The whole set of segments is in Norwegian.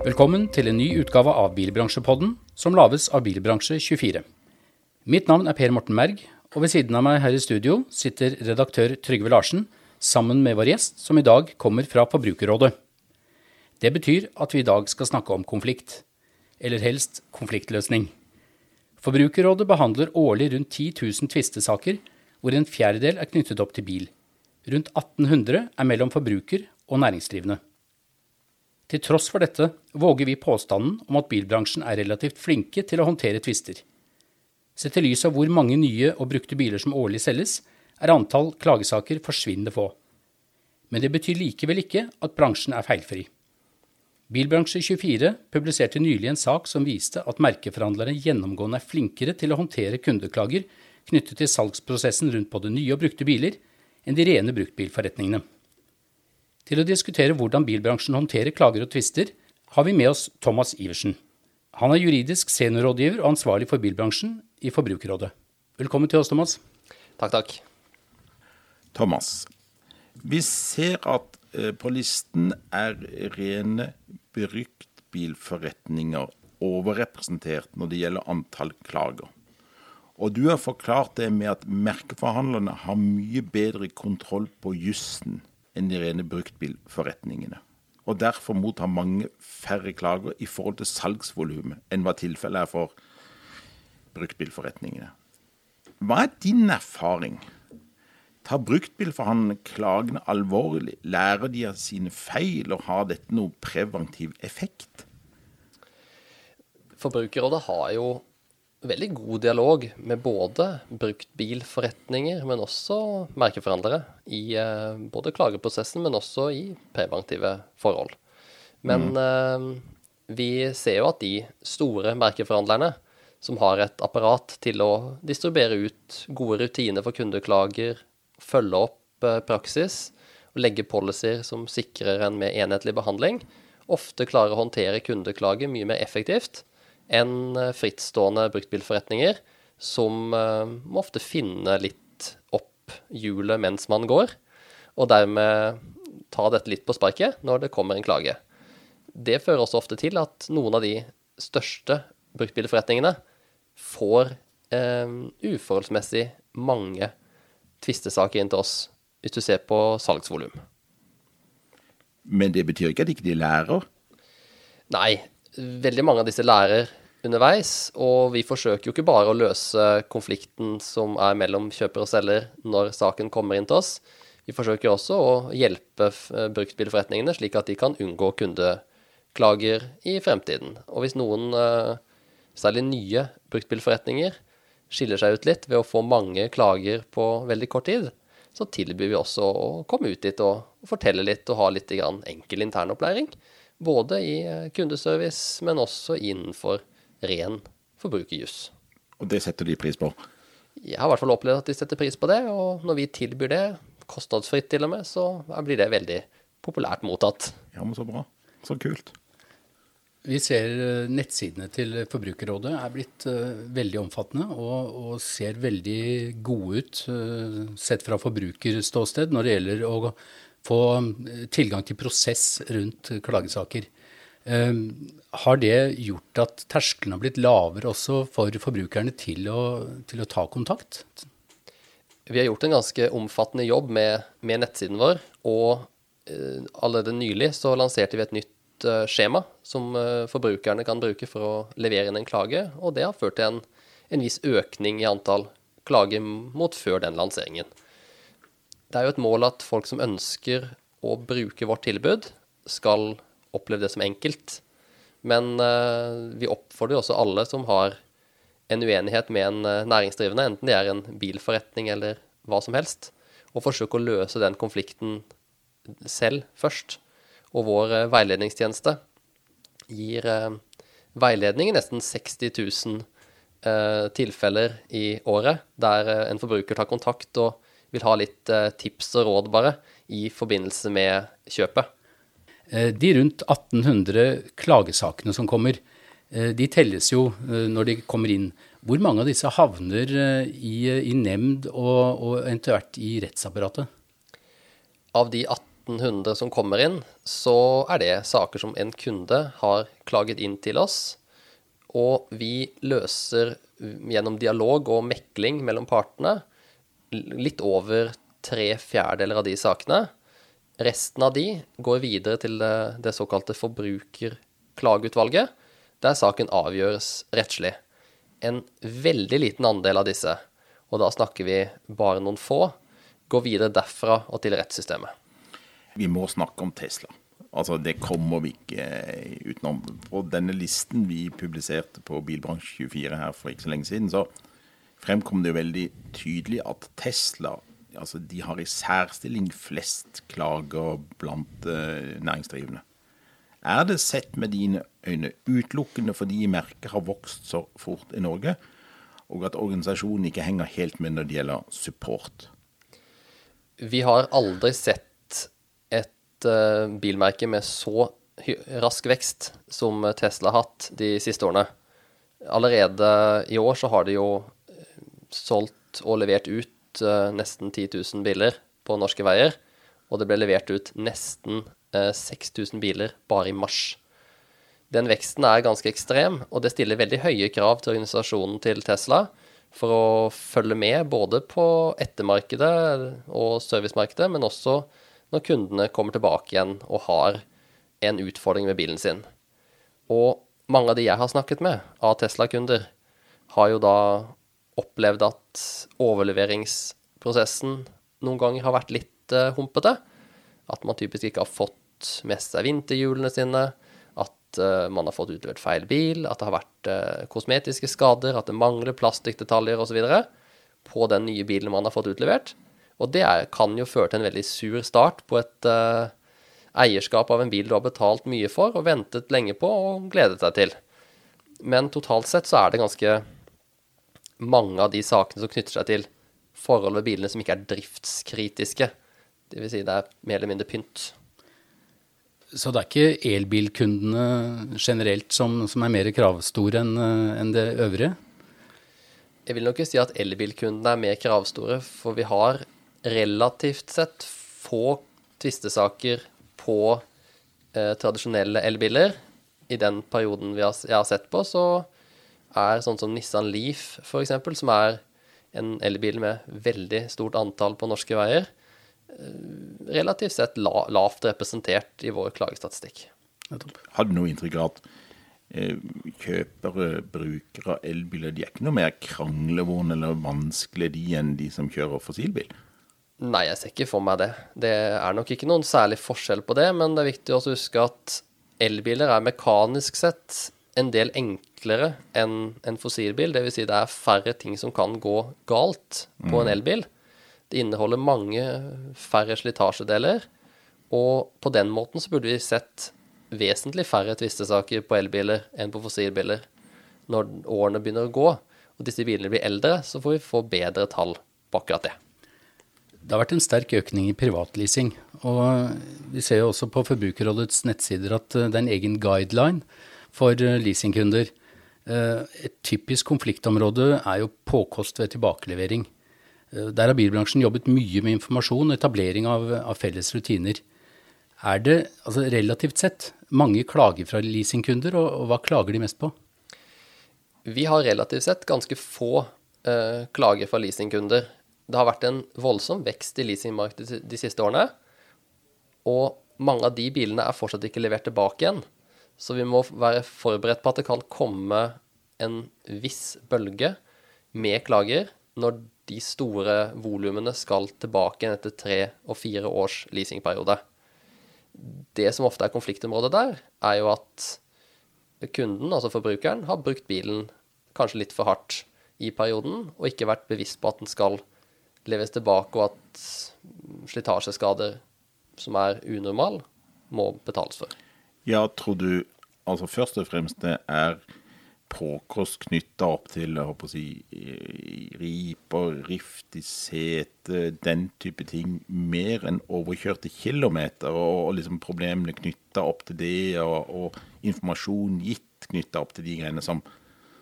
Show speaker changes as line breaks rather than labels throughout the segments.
Velkommen til en ny utgave av Bilbransjepodden, som lages av Bilbransje24. Mitt navn er Per Morten Merg, og ved siden av meg her i studio sitter redaktør Trygve Larsen sammen med vår gjest, som i dag kommer fra Forbrukerrådet. Det betyr at vi i dag skal snakke om konflikt, eller helst konfliktløsning. Forbrukerrådet behandler årlig rundt 10 000 tvistesaker, hvor en fjerdedel er knyttet opp til bil. Rundt 1800 er mellom forbruker og næringsdrivende. Til tross for dette våger vi påstanden om at bilbransjen er relativt flinke til å håndtere tvister. Sett i lys av hvor mange nye og brukte biler som årlig selges, er antall klagesaker forsvinnende få. Men det betyr likevel ikke at bransjen er feilfri. Bilbransje24 publiserte nylig en sak som viste at merkeforhandlere gjennomgående er flinkere til å håndtere kundeklager knyttet til salgsprosessen rundt både nye og brukte biler, enn de rene bruktbilforretningene. Til å diskutere hvordan bilbransjen håndterer klager og tvister, har vi med oss Thomas Iversen. Han er juridisk seniorrådgiver og ansvarlig for bilbransjen i Forbrukerrådet. Velkommen til oss, Thomas.
Takk, takk.
Thomas, vi ser at eh, på listen er rene bruktbilforretninger overrepresentert når det gjelder antall klager. Og du har forklart det med at merkeforhandlerne har mye bedre kontroll på jussen enn de rene bruktbilforretningene. Og derfor mottar mange færre klager i forhold til salgsvolumet enn hva tilfellet er for bruktbilforretningene. Hva er din erfaring? Tar bruktbilforhandlerne klagene alvorlig? Lærer de av sine feil, og har dette noe preventiv effekt?
Forbrukerrådet har jo veldig god dialog med både bruktbilforretninger, men også merkeforhandlere i eh, både klageprosessen, men også i preventive forhold. Men mm. eh, vi ser jo at de store merkeforhandlerne, som har et apparat til å distribuere ut gode rutiner for kundeklager, følge opp eh, praksis og legge policyer som sikrer en mer enhetlig behandling, ofte klarer å håndtere kundeklager mye mer effektivt enn eh, frittstående bruktbilforretninger som uh, må ofte finne litt opp hjulet mens man går, og dermed ta dette litt på sparket når det kommer en klage. Det fører også ofte til at noen av de største bruktbilforretningene får uh, uforholdsmessig mange tvistesaker inn til oss, hvis du ser på salgsvolum.
Men det betyr ikke at ikke de lærer?
Nei, veldig mange av disse lærer underveis. Og vi forsøker jo ikke bare å løse konflikten som er mellom kjøper og selger når saken kommer inn til oss. Vi forsøker også å hjelpe eh, bruktbilforretningene, slik at de kan unngå kundeklager i fremtiden. Og hvis noen, eh, særlig nye bruktbilforretninger, skiller seg ut litt ved å få mange klager på veldig kort tid, så tilbyr vi også å komme ut dit og fortelle litt og ha litt enkel internopplæring. Både i eh, kundeservice, men også innenfor ren forbrukerjuss.
Og det setter de pris på?
Jeg har i hvert fall opplevd at de setter pris på det, og når vi tilbyr det, kostnadsfritt til og med, så blir det veldig populært mottatt.
Ja, men så bra. Så kult.
Vi ser eh, nettsidene til Forbrukerrådet er blitt uh, veldig omfattende og, og, ser veldig gode ut uh, sett fra forbrukerståsted når det gjelder å få tilgang til prosess rundt klagesaker. Ehm, har det gjort at terskelen har blitt lavere også for forbrukerne til å, til å ta kontakt?
Vi har gjort en ganske omfattende jobb med, med nettsiden vår. Og uh, allerede nylig så lanserte vi et nytt uh, skjema som uh, forbrukerne kan bruke for å levere inn en klage. Og det har ført til en, en viss økning i antall klager mot før den lanseringen. Det er jo et mål at folk som ønsker å bruke vårt tilbud, skal oppleve det som enkelt. Men uh, vi oppfordrer også alle som har en uenighet med en uh, næringsdrivende, enten det er en bilforretning eller hva som helst, å forsøke å løse den konflikten selv først. Og vår uh, veiledningstjeneste gir veiledning i nesten 60 000 tilfeller i året, der en forbruker tar kontakt og vil ha litt tips og råd bare i forbindelse med kjøpet.
Eh, de rundt 1800 klagesakene som kommer, eh, de telles jo eh, når de kommer inn. Hvor mange av disse havner i, i nemnd og, og eventuelt i rettsapparatet?
av de 1800 som kommer inn, så er det saker som en kunde har klaget inn til oss. Og vi løser gjennom dialog og mekling mellom partene litt over tre fjerdedeler av de sakene. Resten av de går videre til det, det såkalte forbrukerklageutvalget, der saken avgjøres rettslig. En veldig liten andel av disse, og da snakker vi bare noen få, går videre derfra og til rettssystemet.
Vi må snakke om Tesla. Altså, Det kommer vi ikke utenom. På denne listen vi publiserte på Bilbransje24 her for ikke så lenge siden, så fremkom det jo veldig tydelig at Tesla altså de har i særstilling flest klager blant uh, næringsdrivende. Er det sett med dine øyne utelukkende fordi merket har vokst så fort i Norge, og at organisasjonen ikke henger helt med når det gjelder support?
Vi har aldri sett et uh, bilmerke med så rask vekst som Tesla har hatt de siste årene. Allerede i år så har de jo eh, solgt og levert ut uh, nesten 10 000 biler på norske veier. Og det ble levert ut nesten uh, 6000 biler bare i mars. Den veksten er ganske ekstrem, og det stiller veldig høye krav til organisasjonen til Tesla for å følge med både på ettermarkedet og servicemarkedet, men også når kundene kommer tilbake igjen og har en utfordring med bilen sin. Og mange av de jeg har snakket med av Tesla-kunder, har jo da opplevd at overleveringsprosessen noen ganger har vært litt uh, humpete. At man typisk ikke har fått med seg vinterhjulene sine at uh, man har fått utlevert feil bil, at det har vært uh, kosmetiske skader, at det mangler plastikkdetaljer osv. på den nye bilen man har fått utlevert. Og det er, kan jo føre til en veldig sur start på et eierskap av en bil du har betalt mye for og ventet lenge på og gledet deg til. Men totalt sett så er det ganske mange av de sakene som knytter seg til forhold ved bilene som ikke er driftskritiske. Dvs. Si det er mer eller mindre pynt.
Så det er ikke elbilkundene generelt som, som er mer kravstore enn en det øvrige?
Jeg vil nok ikke si at elbilkundene er mer kravstore, for vi har relativt sett få tvistesaker på eh, tradisjonelle elbiler. I den perioden har, jeg har sett på, så er sånn som Nissan Leaf, f.eks., som er en elbil med veldig stort antall på norske veier, Eh, relativt sett la, lavt representert i vår klagestatistikk.
Har du noe inntrykk av at eh, kjøpere, brukere av elbiler, de er ikke noe mer kranglevåne eller vanskelige de enn de som kjører fossilbil?
Nei, jeg ser ikke for meg det. Det er nok ikke noen særlig forskjell på det, men det er viktig å huske at elbiler er mekanisk sett en del enklere enn en fossilbil. Dvs. Si det er færre ting som kan gå galt på en mm. elbil. Det inneholder mange færre slitasjedeler, og på den måten så burde vi sett vesentlig færre tvistesaker på elbiler enn på fossilbiler når årene begynner å gå og disse bilene blir eldre, så får vi få bedre tall på akkurat det.
Det har vært en sterk økning i privatleasing. Og vi ser jo også på Forbrukerrådets nettsider at det er en egen guideline for leasingkunder. Eh, et typisk konfliktområde er jo påkost ved tilbakelevering. Eh, der har bilbransjen jobbet mye med informasjon og etablering av, av felles rutiner. Er det altså relativt sett mange klager fra leasingkunder, og, og, hva klager de mest på?
Vi har relativt sett ganske få uh, klager fra leasingkunder. Det har vært en voldsom vekst i leasingmarkedet de siste årene. Og mange av de bilene er fortsatt ikke levert tilbake igjen. Så vi må være forberedt på at det kan komme en viss bølge med klager når de store volumene skal tilbake igjen etter tre og fire års leasingperiode. Det som ofte er konfliktområdet der, er jo at kunden, altså forbrukeren, har brukt bilen kanskje litt for hardt i perioden, og ikke vært bevisst på at den skal leves tilbake, og at slitasjeskader som er unormal, må betales for.
Ja, tror du altså først og fremst det er påkost knytta opp til jeg håper å si, riper, rift i setet, den type ting, mer enn overkjørte kilometer, og, og liksom problemene knytta opp til det, og, og informasjon gitt knytta opp til de greiene som,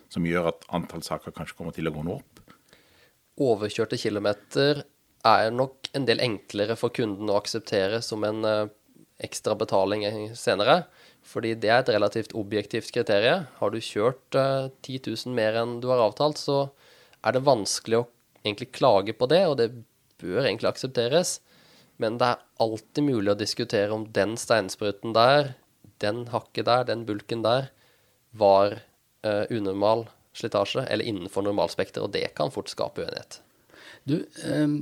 som, gjør at antall saker kanskje kommer til å gå noe opp?
Overkjørte kilometer er nok en del enklere for kunden å akseptere som en eh, ekstra betaling senere. Fordi det er et relativt objektivt kriterium. Har du kjørt uh, 10 000 mer enn du har avtalt, så er det vanskelig å egentlig klage på det, og det bør egentlig aksepteres. Men det er alltid mulig å diskutere om den steinspruten der, den hakket der, den bulken der, var uh, unormal slitasje eller innenfor normalspekter, og det kan fort skape uenighet.
Du, um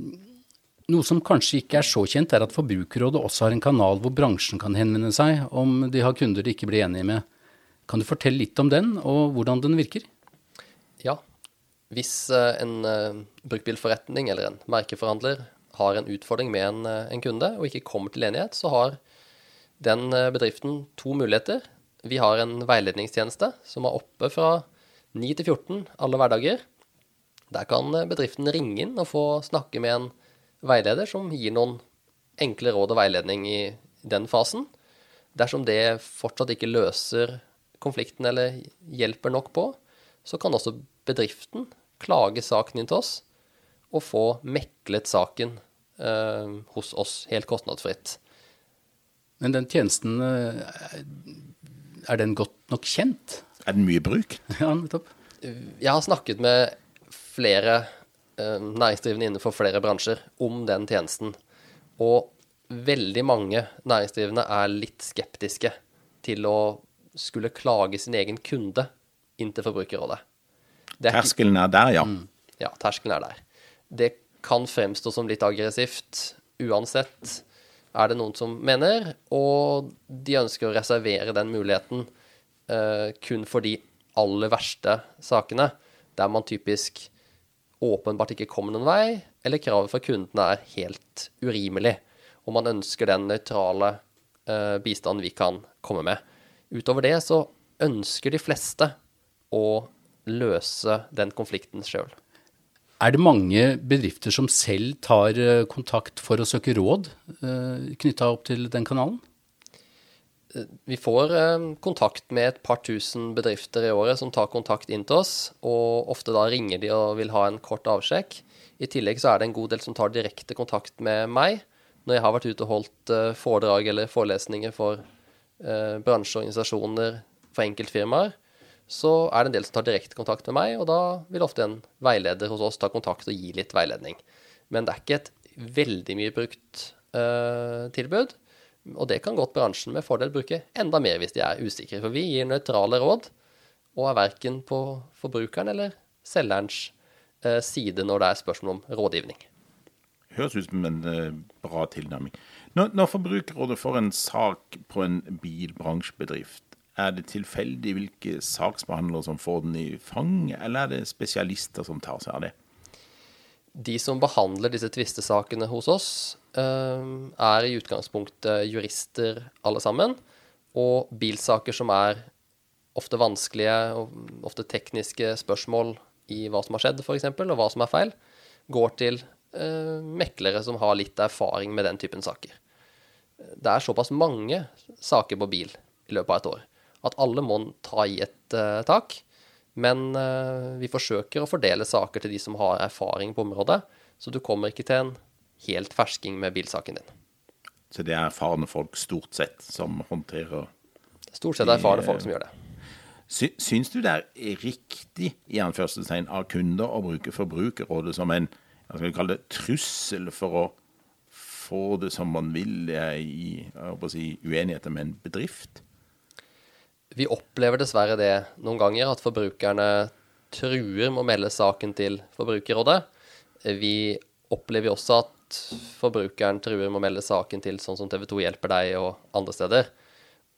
noe som kanskje ikke er så kjent, er at Forbrukerrådet også har en kanal hvor bransjen kan henvende seg om de har kunder de ikke blir enige med. Kan du fortelle litt om den, og hvordan den virker?
Ja. Hvis eh, en brukbilforretning bruktbilforretning eller en merkeforhandler har en utfordring med en, uh, en, kunde og ikke kommer til enighet, så har den bedriften to muligheter. Vi har en veiledningstjeneste som er oppe fra 9 til 14 alle hverdager. Der kan bedriften ringe inn og få snakke med en veileder som gir noen enkle råd og veiledning i den fasen. Dersom det fortsatt ikke løser konflikten eller hjelper nok på, så kan også bedriften klage saken inn til oss og få meklet saken eh, hos oss helt kostnadsfritt.
Men den tjenesten, eh, er den godt nok kjent?
Er den mye brukt?
Ja, nettopp.
Jeg har snakket med flere næringsdrivende innenfor flere bransjer om den tjenesten. Og veldig mange næringsdrivende er litt skeptiske til å skulle klage sin egen kunde inn til Forbrukerrådet.
Er terskelen er der, ja. Mm,
ja, terskelen er der. Det kan fremstå som litt aggressivt uansett, er det noen som mener. Og de ønsker å reservere den muligheten uh, kun for de aller verste sakene, der man typisk åpenbart ikke kommer noen vei, eller kravet fra kundene er helt urimelig, og man ønsker den nøytrale uh, bistanden vi kan komme med. Utover det så ønsker de fleste å løse den konflikten sjøl.
Er det mange bedrifter som selv tar eh, kontakt for å søke råd uh, knytta opp til den kanalen?
Vi får eh, kontakt med et par tusen bedrifter i året som tar kontakt inn til oss, og ofte da ringer de og vil ha en kort avsjekk. I tillegg så er det en god del som tar direkte kontakt med meg når jeg har vært ute og holdt eh, foredrag eller forelesninger for eh, bransjeorganisasjoner for enkeltfirmaer. Så er det en del som tar direkte kontakt med meg, og da vil ofte en veileder hos oss ta kontakt og gi litt veiledning. Men det er ikke et veldig mye brukt uh, tilbud. Og det kan godt bransjen med fordel bruke enda mer hvis de er usikre. For vi gir nøytrale råd, og er verken på forbrukeren eller selgerens eh, side når det er spørsmål om rådgivning.
Høres ut som en eh, bra tilnærming. Når, når Forbrukerrådet får en sak på en bilbransjebedrift, er det tilfeldig hvilke saksbehandlere som får den i fang, eller er det spesialister som tar seg av det?
De som behandler disse tvistesakene hos oss, er i utgangspunktet jurister alle sammen. Og bilsaker som er ofte vanskelige og ofte tekniske spørsmål i hva som har skjedd, f.eks., og hva som er feil, går til eh, meklere som har litt erfaring med den typen saker. Det er såpass mange saker på bil i løpet av et år at alle må ta i et uh, tak. Men uh, vi forsøker å fordele saker til de som har erfaring på området, så du kommer ikke til en helt fersking med bilsaken din.
Så det er erfarne folk stort sett som håndterer
Stort sett erfarne folk som gjør det.
Sy syns du det er riktig i anførselstegn av kunder å bruke Forbrukerrådet som en jeg skal kalle det, trussel for å få det som man vil i si, uenigheter med en bedrift?
Vi opplever dessverre det noen ganger, at forbrukerne truer med å melde saken til Forbrukerrådet. Vi opplever også at forbrukeren truer med å melde saken til sånn som TV 2 hjelper deg og andre steder.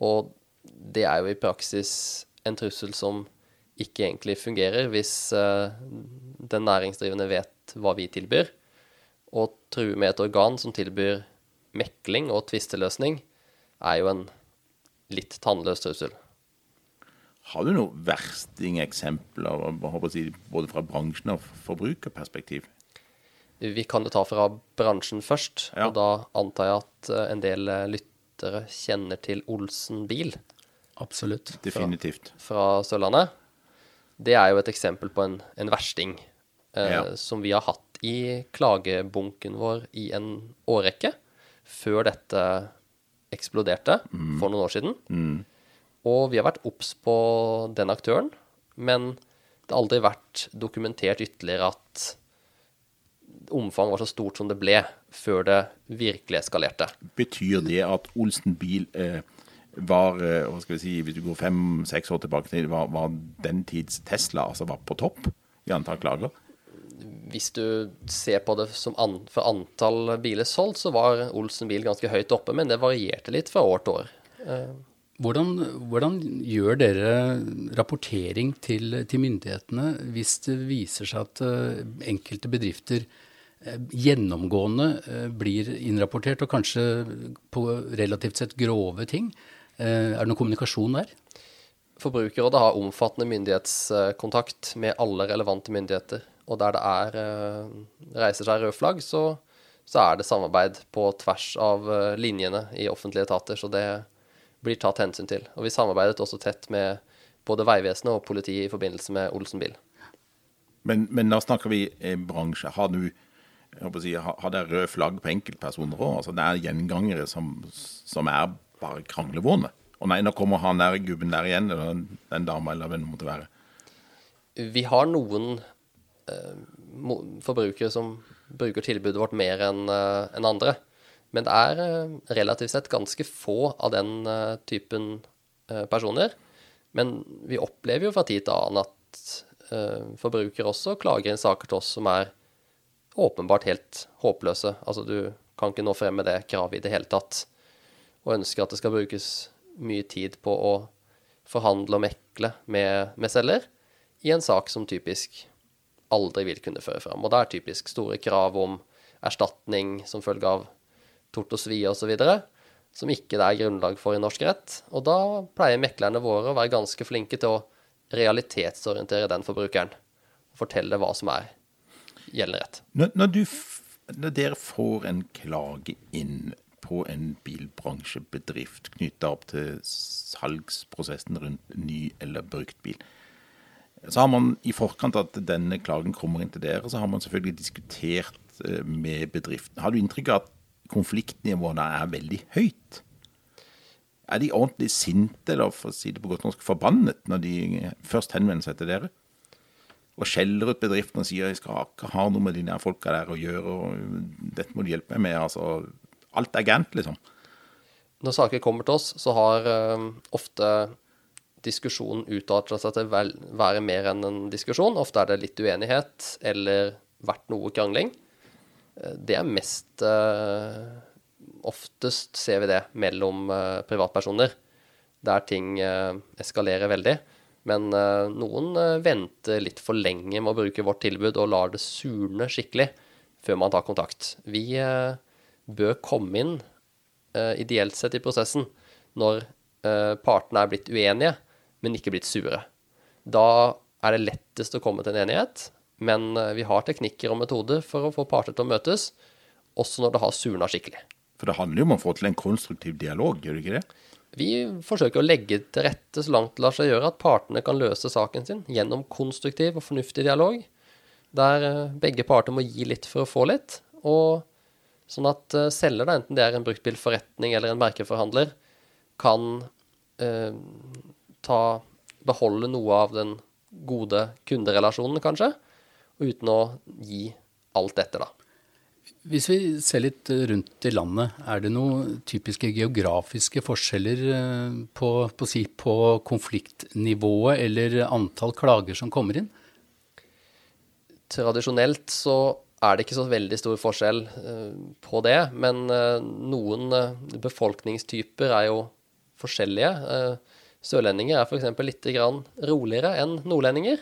Og det er jo i praksis en trussel som ikke egentlig fungerer hvis uh, den næringsdrivende vet hva vi tilbyr. Å true med et organ som tilbyr mekling og tvisteløsning, er jo en litt tannløs trussel.
Har du noen verstingeksempler både fra bransjen og forbrukerperspektiv?
Vi kan jo ta fra bransjen først. Ja. Og da antar jeg at eh, en del eh, lyttere kjenner til Olsen bil.
Absolutt.
Definitivt.
Fra, fra Sørlandet. Det er jo et eksempel på en, en versting eh, ja. som vi har hatt i klagebunken vår i en årrekke før dette eksploderte for noen år siden. Og vi har vært obs på den aktøren, men det har aldri vært dokumentert ytterligere at omfanget var så stort som det ble, før det virkelig eskalerte.
Betyr det at Olsen bil eh, var eh, hva skal vi si, Hvis du går fem-seks år tilbake, til, var, var den tids Tesla altså var på topp i antall klager?
Hvis du ser på det som an, for antall biler solgt, så var Olsen bil ganske høyt oppe, men det varierte litt fra år til år.
Hvordan, hvordan gjør dere rapportering til, til, myndighetene hvis det viser seg at uh, enkelte bedrifter gjennomgående uh, blir innrapportert, og kanskje på relativt sett grove ting? er det noen kommunikasjon der?
Forbrukerrådet har omfattende myndighetskontakt med alle relevante myndigheter. Og der det er reiser seg røde flagg, så, så, er det samarbeid på tvers av linjene i offentlige etater. Så det, blir tatt hensyn til. Og vi samarbeidet også tett med både Vegvesenet og politiet i forbindelse med Olsen bil.
Men, men da snakker vi eh, bransje. Har du si, har det røde flagg på enkeltpersoner òg? Altså, det er gjengangere som, som er bare kranglevåne? Og nei, nå kommer han der gubben der igjen, eller den, den dama, eller hvem det måtte være.
Vi har noen eh, forbrukere som bruker tilbudet vårt mer enn eh, en andre. Men det er eh, relativt sett ganske få av den eh, typen personer. Men vi opplever jo fra tid til annen at forbrukere også klager inn saker til oss som er åpenbart helt håpløse. Altså du kan ikke nå frem med det kravet i det hele tatt, og ønsker at det skal brukes mye tid på å forhandle og mekle med, med selger i en sak som typisk aldri vil kunne føre fram. Og det er typisk store krav om erstatning som følge av tort og svie osv., som ikke det er grunnlag for i norsk rett. Og da pleier meklerne våre å være ganske flinke til å realitetsorientere den forbrukeren. Og fortelle hva som er gjeldende.
Når, når, du, når dere får en klage inn på en bilbransjebedrift knytta opp til salgsprosessen rundt ny eller brukt bil, så har man i forkant at denne klagen kommer inn til dere, så har man selvfølgelig diskutert eh, med bedriften. Har du inntrykk av at konfliktnivået er veldig høyt. Er de ordentlig sinte, eller for å si det på godt norsk forbannet, når de først henvender seg til dere? Og skjeller ut bedriften og sier jeg skal ikke ha noe med de der folka der å gjøre, og dette må du hjelpe meg med. Altså, alt er gærent, liksom.
Når saker kommer til oss, så har uh, ofte diskusjonen utartet seg til å være mer enn en diskusjon. Ofte er det litt uenighet eller vært noe krangling. Det er mest uh, Oftest ser vi det mellom uh, privatpersoner, der ting uh, eskalerer veldig. Men noen venter litt for lenge med å bruke vårt tilbud og lar det surne skikkelig før man tar kontakt. Vi bør komme inn ideelt sett i prosessen når partene er blitt uenige, men ikke blitt sure. Da er det lettest å komme til en enighet, men eh, vi har teknikker og metoder for å få parter til å møtes, også når det har surna skikkelig.
For det handler jo om å få til en konstruktiv dialog, gjør det ikke det?
Vi forsøker å legge til rette så langt det lar seg gjøre at partene kan løse saken sin gjennom konstruktiv og fornuftig dialog, der eh, begge parter må gi litt for å få litt. Og sånn at selger, da, enten det er en bruktbilforretning eller en merkeforhandler, kan eh, ta, beholde noe av den gode kunderelasjonen, kanskje, uten å gi alt dette, da.
Hvis vi ser litt rundt i landet, er det noen typiske geografiske forskjeller eh, på, på, si, på konfliktnivået eller antall klager som kommer inn?
Tradisjonelt så er det ikke så veldig stor forskjell eh, på det, men eh, noen befolkningstyper er jo forskjellige. Sørlendinger er f.eks. litt roligere enn nordlendinger.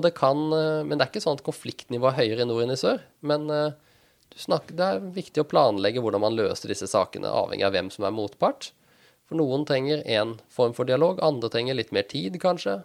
Det kan, eh, men det er ikke sånn at konfliktnivået er høyere i nord enn i sør. Men eh, snakker, det er viktig å planlegge hvordan man løser disse sakene, avhengig av hvem som er motpart. For noen trenger én form for dialog, andre trenger litt mer tid, kanskje.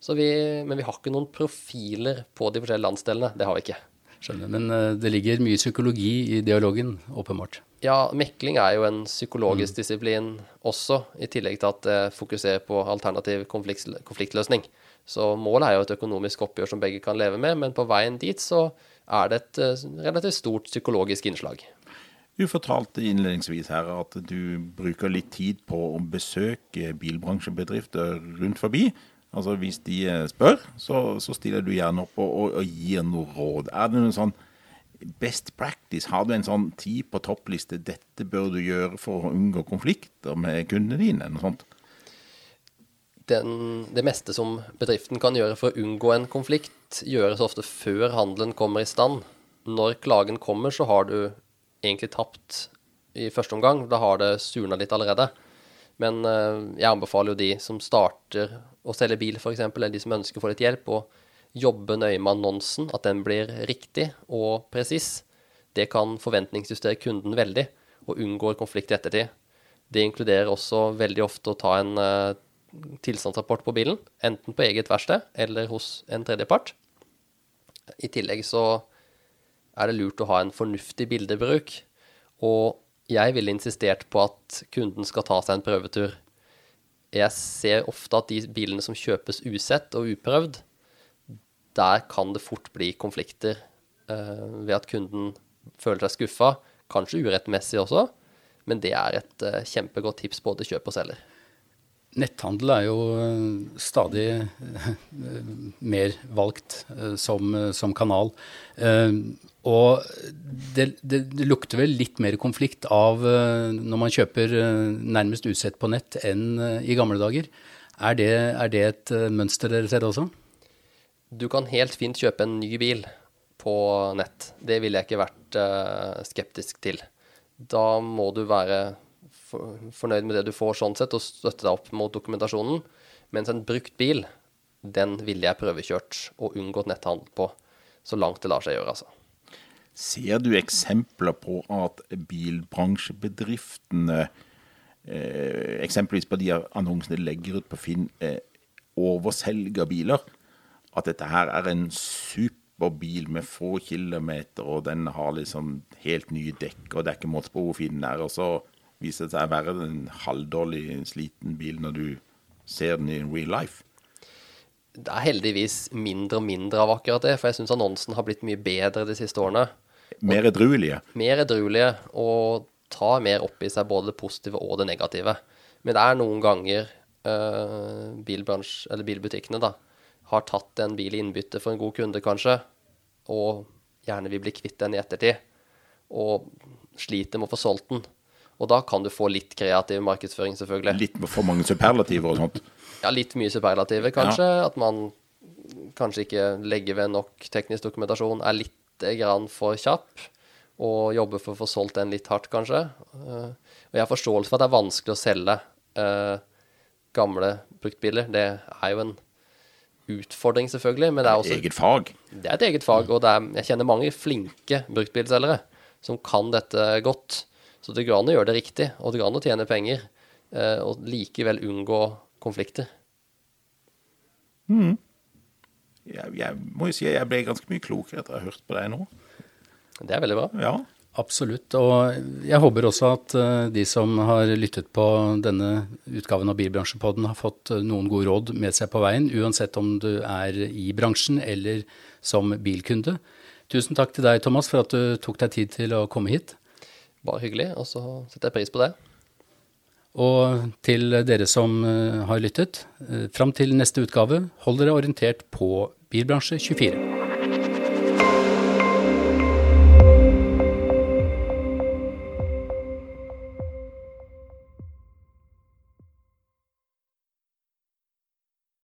Vi, men vi har ikke noen profiler på de forskjellige landsdelene. Det har vi ikke.
Skjønner, Men eh, det ligger mye psykologi i dialogen, åpenbart.
Ja, mekling er jo en psykologisk mm. disiplin også, i tillegg til at det fokuserer på alternativ konflikt, konfliktløsning. Så målet er jo et økonomisk oppgjør som begge kan leve med, men på veien dit så er det et eh, relativt stort psykologisk innslag.
Du fortalte innledningsvis her at du bruker litt tid på å besøke bilbransjebedrifter rundt forbi. Altså Hvis de eh, spør, så, så stiller du gjerne opp og, og, og gir noe råd. Er det noen sånn best practice? Har du en sånn tid på toppliste 'dette bør du gjøre for å unngå konflikter med kundene dine'? noe sånt?
Den, det meste som bedriften kan gjøre for å unngå en konflikt, gjøres ofte før handelen kommer i stand. Når klagen kommer, så har du egentlig tapt i første omgang. Da har det surna litt allerede. Men eh, jeg anbefaler jo de som starter å selge bil, f.eks., eller de som ønsker å få litt hjelp, å jobbe nøye med annonsen, at den blir riktig og presis. Det kan forventningsjustere kunden veldig, og unngår konflikt i ettertid. Det inkluderer også veldig ofte å ta en uh, tilstandsrapport på bilen, enten på eget verksted eller hos en tredjepart. I tillegg så er det lurt å ha en fornuftig bildebruk, og jeg ville insistert på at kunden skal ta seg en prøvetur. Jeg ser ofte at de bilene som kjøpes usett og uprøvd, der kan det fort bli konflikter uh, ved at kunden føler seg skuffa, kanskje urettmessig også, men det er et uh, kjempegodt tips både kjøp og selger.
Netthandel er jo eh, stadig eh, mer valgt eh, som, som kanal. Og det, det, det, lukter vel litt mer konflikt av når man kjøper nærmest usett på nett enn i gamle dager. Er det, er det et mønster dere ser også?
Du kan helt fint kjøpe en ny bil på nett. Det ville jeg ikke vært skeptisk til. Da må du være fornøyd med det du får sånn sett, og støtte deg opp mot dokumentasjonen. Mens en brukt bil, den ville jeg prøvekjørt og unngått netthandel på, så langt det lar seg gjøre, altså.
Ser du eksempler på at bilbransjebedriftene, eh, eksempelvis på de annonsene de legger ut på Finn, eh, overselger biler? At dette her er en superbil med få kilometer, og den har liksom helt nye dekk, og det er ikke måte på hvor fin den er. og så viser seg å være en halvdårlig, sliten bil når du ser den i real life?
Det er heldigvis mindre og mindre av akkurat det, for jeg syns annonsen har blitt mye bedre de siste årene.
Mer edruelige?
Mer edruelige, og tar mer opp i seg både det positive og det negative. Men det er noen ganger uh, bilbutikkene da, har tatt en bil i innbytte for en god kunde, kanskje, og gjerne vil bli kvitt den i ettertid, og sliter med å få solgt den. Og da kan du få litt kreativ markedsføring, selvfølgelig.
Litt for mange superlativer og sånt?
Ja, litt mye superlativer, kanskje. Ja. At man kanskje ikke legger ved nok teknisk dokumentasjon, er litt grann for kjapp. Og jobber for å få solgt den litt hardt, kanskje. Uh, og jeg har forståelse for at det er vanskelig å selge uh, gamle bruktbiler. Det er jo en utfordring, selvfølgelig. Men det er også
Eget fag?
Det er et eget fag. Og er, jeg kjenner mange flinke bruktbilselgere som kan dette godt. Så det går an å gjøre det riktig, og det går an å tjene penger, eh, og likevel unngå konflikter.
Mm. Jeg, jeg, må jo si at jeg ble ganske mye klokere etter å ha hørt på deg nå.
Det er veldig bra.
Ja.
Absolutt. Og jeg håper også at uh, de som har lyttet på denne utgaven av Bilbransjepodden, har fått uh, noen gode råd med seg på veien, uansett om du er i bransjen eller som bilkunde. Tusen takk til deg, Thomas, for at du tok deg tid til å komme hit.
Bare hyggelig, og så setter jeg pris på det.
Og til dere som eh, har lyttet, eh, fram til neste utgave, hold dere orientert på Bilbransje 24.